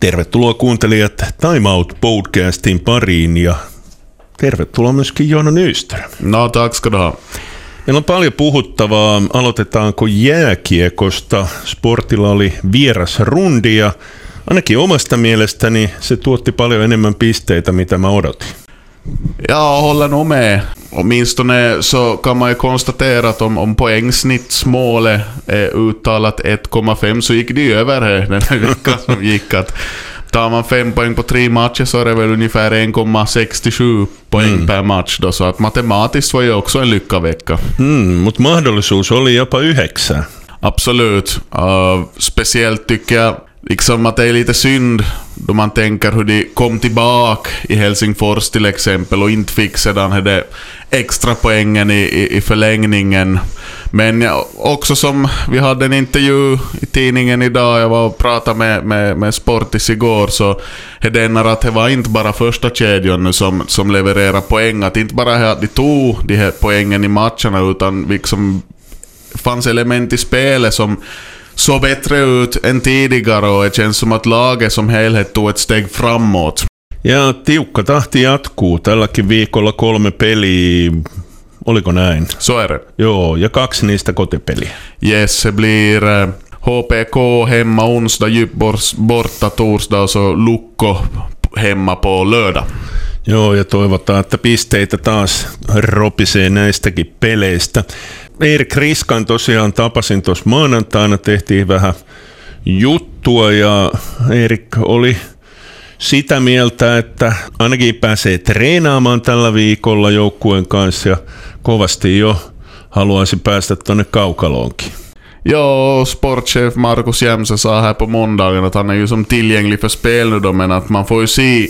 Tervetuloa kuuntelijat Time Out podcastin pariin ja tervetuloa myöskin Joona Nyström. No, tack ska du ha. Meillä on paljon puhuttavaa. Aloitetaanko jääkiekosta? Sportilla oli vieras rundi ja ainakin omasta mielestäni se tuotti paljon enemmän pisteitä, mitä mä odotin. Jag håller nog med. Åtminstone så kan man ju konstatera att om, om poängsnittsmålet är uttalat 1,5 så gick det ju över här den här veckan som gick. Att tar man fem poäng på tre matcher så är det väl ungefär 1,67 poäng mm. per match då. Så att matematiskt var ju också en lyckavecka. Mm, mutta mahdollisuus oli jopa yhdeksän. Absolut. Uh, speciellt tycker jag liksom att det är lite synd då man tänker hur de kom tillbaka i Helsingfors till exempel och inte fick sedan det extra poängen i, i, i förlängningen. Men ja, också som vi hade en intervju i tidningen idag, jag var och pratade med, med, med Sportis igår, så är det att det var inte bara första kedjan som, som levererar poäng, att inte bara att de tog de här poängen i matcherna, utan liksom fanns element i spelet som såg bättre ut än tidigare och det känns som att laget som helhet tog ett steg framåt. Ja tiukka tahti jatkuu. Tälläkin viikolla kolme peliä. Oliko näin? Så är det. Joo, ja kaksi niistä kotipeliä. Yes, se blir HPK eh, hemma onsdag, Djupborgs borta torsdag och så Lukko hemma på lördag. Joo, ja toivotaan, että pisteitä taas ropisee näistäkin peleistä. Erik Riskan tosiaan tapasin tuossa maanantaina, tehtiin vähän juttua ja Erik oli sitä mieltä, että ainakin pääsee treenaamaan tällä viikolla joukkueen kanssa ja kovasti jo haluaisi päästä tuonne kaukaloonkin. Ja, sportchef Markus Jämse sa här på måndagen att han är ju som tillgänglig för spel nu då, men att man får ju se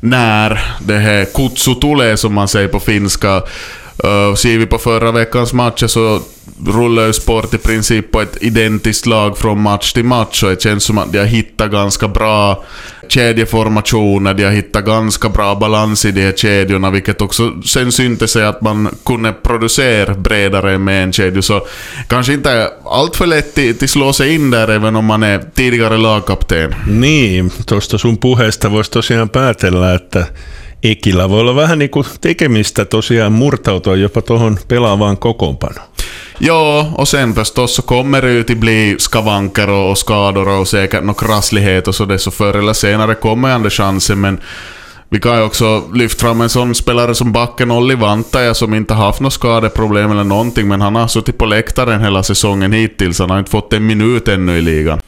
när det här kutsu tulee som man säger på finska. Uh, ser vi på förra veckans matcher så rullar ju sport i princip på ett identiskt lag från match till match och det känns som att de har hittat ganska bra kedjeformationer, de har hittat ganska bra balans i de här kedjorna, vilket också sen syntes sig att man kunde producera bredare med en kedja, så kanske inte allt för lätt till slå sig in där även om man är tidigare lagkapten. Niin, tuosta sun puheesta voisi tosiaan päätellä, että Ekillä voi olla vähän niin kuin tekemistä tosiaan murtautua jopa tuohon pelaavaan kokoonpanoon. Ja, och sen förstås så kommer det ju till bli skavanker och, skador och säkert någon krasslighet och så det så förr eller senare kommer ändå chansen men vi kan ju också lyfta fram en sån spelare som backen Olli Vantaja som inte haft något skadeproblem eller någonting men han har suttit på läktaren hela säsongen hittills. Han har inte fått en minut ännu i ligan.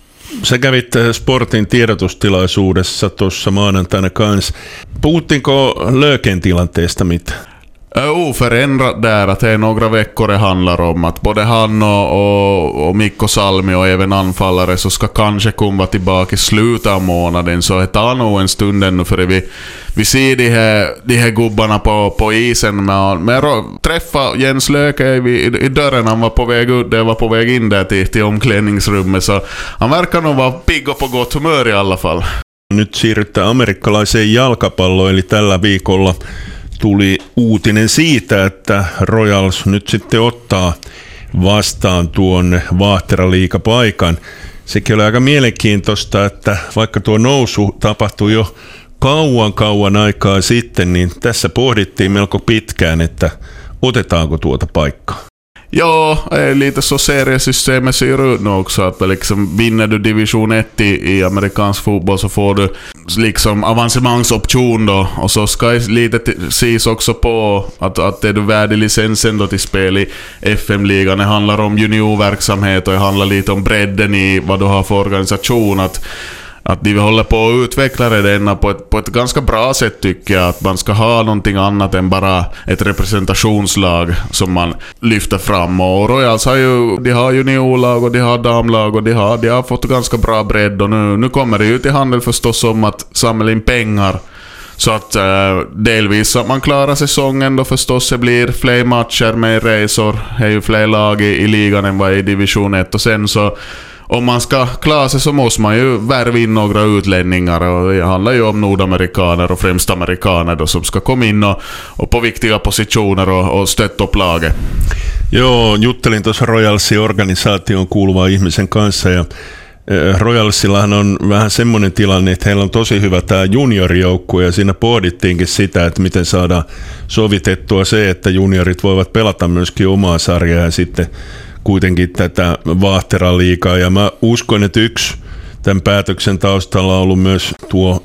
Sä kävit eh, Sportin tiedotustilaisuudessa tuossa maanantaina kanssa. Puhuttiinko Löken tilanteesta mitään? Oförändrat där, att det är några veckor det handlar om. Att både han och, och, och Mikko Salmi och även anfallare så ska kanske komma tillbaka i slutet av månaden. Så det tar nog en stund ännu före vi, vi ser de här, de här gubbarna på, på isen. Men, men jag träffade Jens Löke i, i dörren, han var på väg ut, jag var på väg in där till, till omklädningsrummet. Så han verkar nog vara pigg och på gott humör i alla fall. Nyt siirrytään amerikkalaiseen jalkapalloon, eli tällä viikolla tuli uutinen siitä, että Royals nyt sitten ottaa vastaan tuon Vaahtera-liikapaikan. Sekin oli aika mielenkiintoista, että vaikka tuo nousu tapahtui jo kauan kauan aikaa sitten, niin tässä pohdittiin melko pitkään, että otetaanko tuota paikkaa. Ja, lite så seriesystemet ser ut nu också. Att liksom, vinner du division 1 i, i amerikansk fotboll så får du liksom avancemangsoption då. Och så ska lite ses också på att, att är du värd licensen då till spel i FM-ligan. Det handlar om juniorverksamhet och det handlar lite om bredden i vad du har för organisation. Att att de håller på att utveckla det denna på ett, på ett ganska bra sätt tycker jag. Att man ska ha någonting annat än bara ett representationslag som man lyfter fram. Och Royals har ju, de har juniorlag och de har damlag och de har, de har fått ganska bra bredd. Och nu, nu kommer det ju till handel förstås om att samla in pengar. Så att uh, delvis att man klarar säsongen då förstås det blir fler matcher med resor. Det är ju fler lag i, i ligan än vad i division 1 och sen så om man ska klara sig så måste man ju värva in några utlänningar och det handlar ju om nordamerikaner och främst amerikaner då som ska komma in och, och på viktiga positioner och, och stötta upp laget. Joo, juttelin tuossa Royalsin organisaation kuuluvan ihmisen kanssa ja Royalsillahan on vähän semmoinen tilanne, että heillä on tosi hyvä tämä juniorijoukkue ja siinä pohdittiinkin sitä, että miten saadaan sovitettua se, että juniorit voivat pelata myöskin omaa sarjaa ja sitten kuitenkin tätä Vaahteran liikaa. Ja mä uskon, että yksi tämän päätöksen taustalla on ollut myös tuo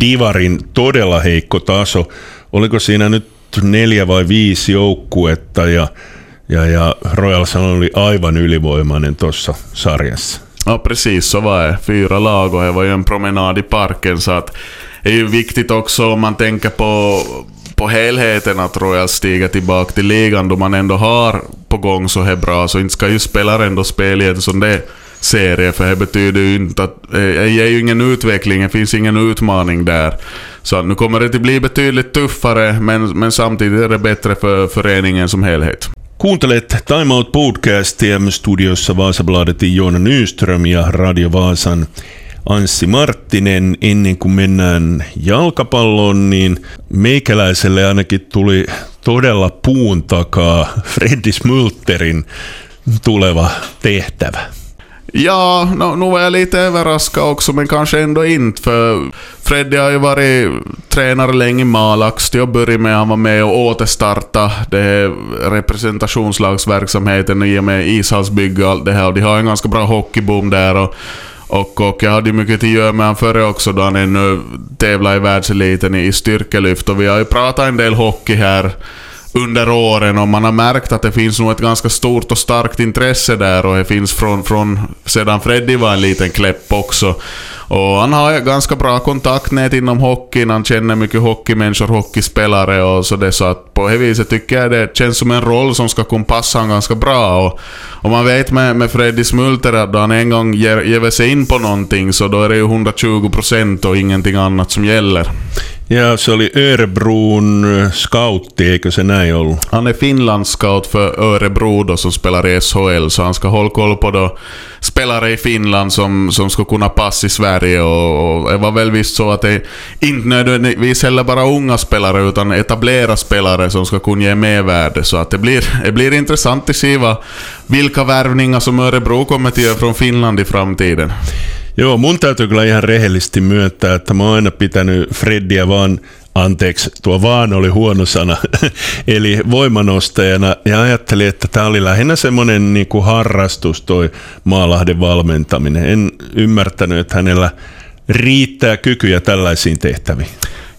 Divarin todella heikko taso. Oliko siinä nyt neljä vai viisi joukkuetta ja, ja, ja Royals oli aivan ylivoimainen tuossa sarjassa. Ja precis så var det. Fyra lag och det var ju en promenad i parken så att det är ju viktigt också om man tänker på, på helheten att Royals stiger tillbaka till ligan då man ändå har på gång så här bra så inte ska ju spelare ändå spela i en sån där serie för det betyder ju inte att det ger ju ingen utveckling, det finns ingen utmaning där. Så nu kommer det att bli betydligt tuffare men, men samtidigt är det bättre för föreningen som helhet. Kuuntelet Time Out podcastia studiossa Vaasabladetin Joona Nyström ja Radio Vaasan Anssi Marttinen. Ennen kuin mennään jalkapalloon, niin meikäläiselle ainakin tuli todella puun takaa Freddy Smulterin tuleva tehtävä. Ja, no, nu var jag lite överraskad också, men kanske ändå inte. För Freddy har ju varit tränare länge i Malax. Till att börja med han var med och återstarta det representationslagsverksamheten i och med ishallsbygge och allt det här. Och de har en ganska bra hockeyboom där. Och, och, och jag hade ju mycket att göra med honom före också då han ännu tävlade i världseliten i styrkelyft. Och vi har ju pratat en del hockey här under åren och man har märkt att det finns nog ett ganska stort och starkt intresse där och det finns från, från sedan Freddy var en liten kläpp också. Och han har ganska bra kontaktnät inom hockeyn, han känner mycket hockeymänniskor, hockeyspelare och så det så att på det viset tycker jag det känns som en roll som ska kunna passa honom ganska bra. Och, och man vet med, med Freddy Smulter att då han en gång ger, ger sig in på någonting så då är det ju 120% och ingenting annat som gäller. Ja, se oli Örebron scoutti, eikö se näin ollut? Han är Finlands scout för Örebro då, som spelar i SHL, så han ska hålla koll på då spelare i Finland som, som ska kunna passa i Sverige. Och, och det var väl visst så att det inte nödvändigtvis heller bara unga spelare, utan etablerade spelare som ska kunna ge mervärde. Så att det blir, det blir intressant att se vad, vilka värvningar som Örebro kommer att göra från Finland i framtiden. Joo, mun täytyy kyllä ihan rehellisesti myöntää, että mä oon aina pitänyt Freddiä vaan anteeksi, tuo vaan oli huono sana, eli voimanostajana, ja ajattelin, että tämä oli lähinnä semmoinen niin kuin harrastus toi Maalahden valmentaminen. En ymmärtänyt, että hänellä riittää kykyjä tällaisiin tehtäviin.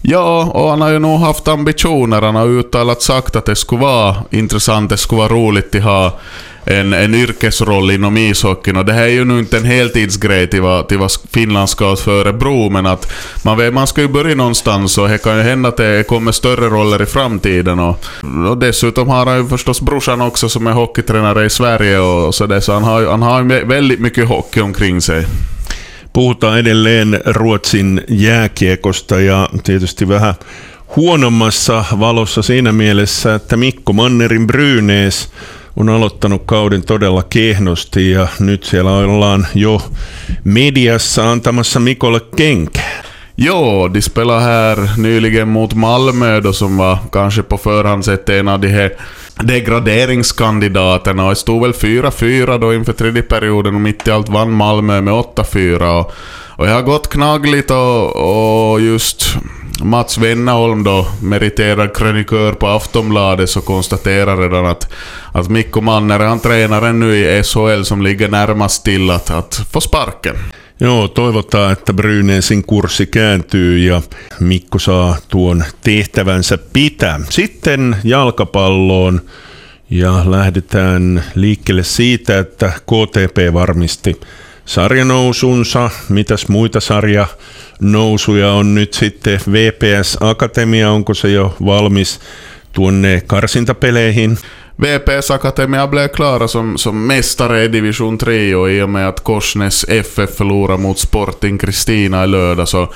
Ja, och han har ju nog haft ambitioner. Han har uttalat sagt att det skulle vara intressant, det skulle vara roligt att ha en, en yrkesroll inom ishockeyn. Och det här är ju nu inte en heltidsgrej till vad, till vad Finland ska för Örebro, men att man, vet, man ska ju börja någonstans och det kan ju hända att det kommer större roller i framtiden. Och, och dessutom har han ju förstås brorsan också som är hockeytränare i Sverige och så, där, så han har, han har väldigt mycket hockey omkring sig. Puhutaan edelleen Ruotsin jääkiekosta ja tietysti vähän huonommassa valossa siinä mielessä, että Mikko Mannerin Brynäs on aloittanut kauden todella kehnosti ja nyt siellä ollaan jo mediassa antamassa Mikolle kenkää. Jo, de spelade här nyligen mot Malmö då som var kanske på förhand sett en av de här degraderingskandidaterna och det stod väl 4-4 då inför tredje perioden och mitt i allt vann Malmö med 8-4 och, och jag har gått knagligt och, och just Mats Wennerholm då, meriterad krönikör på Aftonbladet, så konstaterar redan att, att Mikko Manner, han tränaren nu i SHL som ligger närmast till att, att få sparken. Joo, toivotaan, että Brynäsin kurssi kääntyy ja Mikko saa tuon tehtävänsä pitää. Sitten jalkapalloon ja lähdetään liikkeelle siitä, että KTP varmisti sarjanousunsa. Mitäs muita sarja nousuja on nyt sitten VPS Akatemia, onko se jo valmis tuonne karsintapeleihin? VPS Akademia blev klara som, som mästare i division 3 och i och med att Korsnäs FF förlorar mot Sporting Kristina i lördag så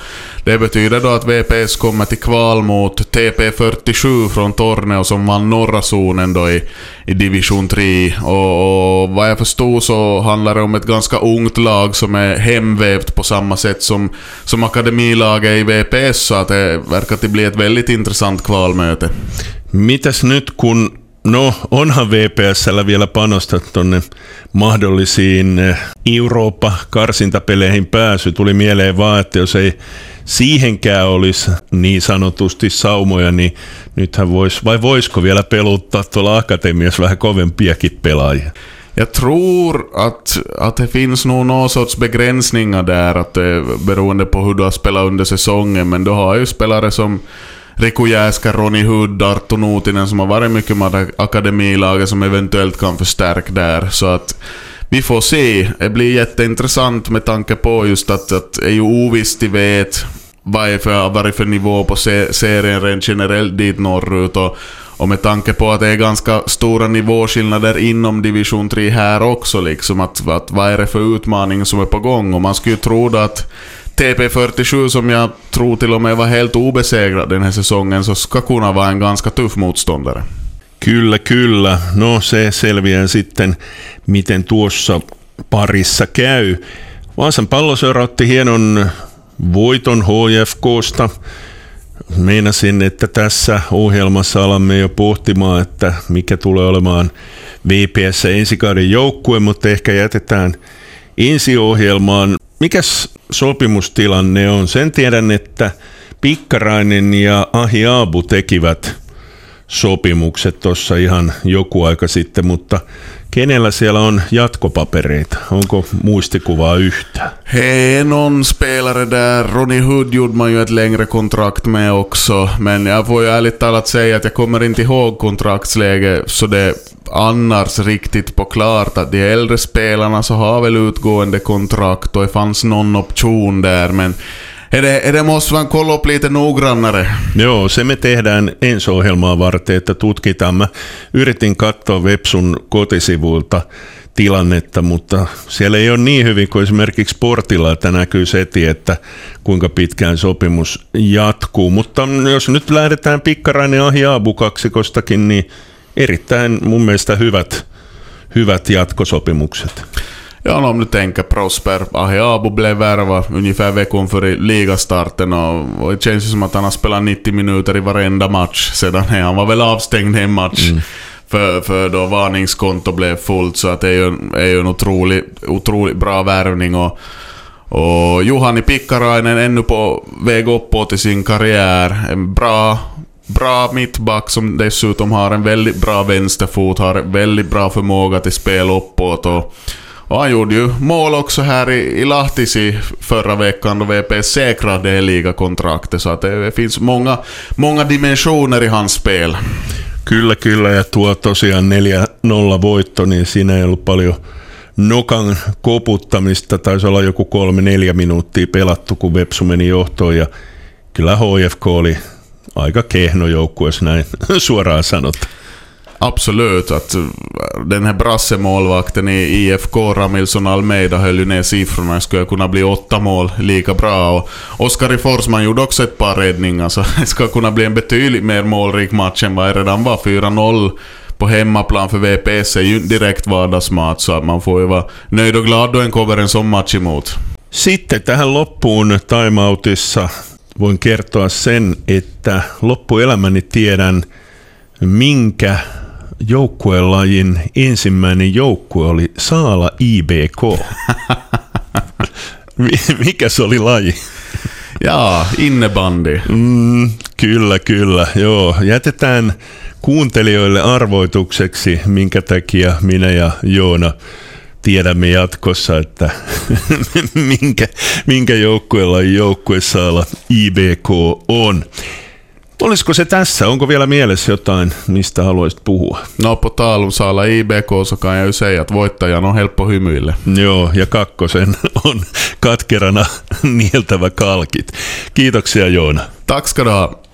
det betyder då att VPS kommer till kval mot TP47 från Torneo som vann norra zonen då i, i division 3 och, och vad jag förstod så handlar det om ett ganska ungt lag som är hemvävt på samma sätt som, som akademilaget i VPS så att det verkar att bli ett väldigt intressant kvalmöte. Mitäs nyt kun No, onhan VPSllä vielä panostaa tuonne mahdollisiin eh, Eurooppa-karsintapeleihin pääsy. Tuli mieleen vaan, että jos ei siihenkään olisi niin sanotusti saumoja, niin nythän voisi, vai voisiko vielä peluttaa tuolla akatemiassa vähän kovempiakin pelaajia? Jag tror att, att det finns nog någon sorts begränsningar där, att det, beroende på hur du har spelat under säsongen. Men du har ju spelare som Riku Jäskä, Ronny Hood, Arto Nuutinen som har varit mycket med akademilaget som eventuellt kan förstärka där. Så att vi får se. Det blir jätteintressant med tanke på just att, att det är ju ovisst, de vet vad är för, vad är för nivå på serien rent generellt dit norrut. Och, och med tanke på att det är ganska stora nivåskillnader inom division 3 här också, liksom att, att vad är det för utmaning som är på gång? Och man skulle ju tro att TP47 som jag tror till och med var helt obesegrad den här säsongen så ska kunna vara en ganska tuff motståndare. Kyllä, kyllä. No se selviää sitten, miten tuossa parissa käy. Vaasan palloseura otti hienon voiton HFKsta. Meinasin, että tässä ohjelmassa alamme jo pohtimaan, että mikä tulee olemaan VPS ensikauden joukkue, mutta ehkä jätetään ensi-ohjelmaan. Mikäs sopimustilanne on? Sen tiedän, että Pikkarainen ja Ahiabu tekivät sopimukset tuossa ihan joku aika sitten, mutta kenellä siellä on jatkopapereita? Onko muistikuvaa yhtään? Hej, någon spelare där. Ronny Hood gjorde man ju ett längre kontrakt med också. Men jag får ju ärligt talat säga att jag kommer inte ihåg kontraktsläge så det annars riktigt på klart att de äldre spelarna så har väl utgående kontrakt och det fanns någon option där men det, det måste man kolla upp lite noggrannare. Joo, se me tehdään ensi ohjelmaa varten, että tutkitaan. Mä yritin katsoa Websun kotisivuilta tilannetta, mutta siellä ei ole niin hyvin kuin esimerkiksi Sportilla, että näkyy seti, että kuinka pitkään sopimus jatkuu. Mutta jos nyt lähdetään Pikkarainen Ahiaabu kaksikostakin, niin erittäin mun mielestä hyvät, hyvät jatkosopimukset. Ja, om du tänker Prosper Ahiabu blev värvad ungefär veckan före ligastarten och, och det känns ju som att han har spelat 90 minuter i varenda match sedan han var väl avstängd en match. Mm. För, för då varningskonto blev fullt så att det är ju, är ju en otroligt, otroligt bra värvning och och Juhani Pikkarainen ännu på väg uppåt i sin karriär. En bra bra mittback som dessutom har en väldigt bra vänsterfot, har väldigt bra förmåga till spel uppåt och, och han gjorde ju mål också här i, i Lahtisi förra veckan då VP säkrade det ligakontraktet så att det, finns många, många dimensioner i hans spel. Kyllä, kyllä ja tuo tosiaan 4-0 voitto, niin siinä ei ollut paljon nokan koputtamista. Taisi olla joku kolme neljä minuuttia pelattu, kun Vepsu meni johtoon ja kyllä HFK oli aika kehno joukkue, näin suoraan sanot. Absolut, att uh, den här brassemålvakten i IFK, Ramilson Almeida, höll ju ner siffrorna. Det skulle kunna bli åtta mål lika bra. Och Oskari Forsman gjorde också ett par räddningar, så det ska kunna bli en betydligt mer målrik match än vad det redan var. 4-0 på hemmaplan för VPS är ju direkt vardagsmat, så att man får ju vara nöjd och glad då en kommer en sån match emot. Sitten tähän loppuun timeoutissa voin kertoa sen, että loppuelämäni tiedän, minkä joukkuelajin ensimmäinen joukkue oli Saala IBK. Mikä se oli laji? Jaa, innebandy. Mm, kyllä, kyllä. Joo, jätetään kuuntelijoille arvoitukseksi, minkä takia minä ja Joona tiedämme jatkossa, että minkä, minkä joukkueella joukkue saa IBK on. Olisiko se tässä? Onko vielä mielessä jotain, mistä haluaisit puhua? No på tal om Sala IBK så kan jag ju säga att voittajan on helppo hymyille. Joo, ja kakkosen on katkerana nieltävä kalkit. Kiitoksia Joona. Tack ska du ha.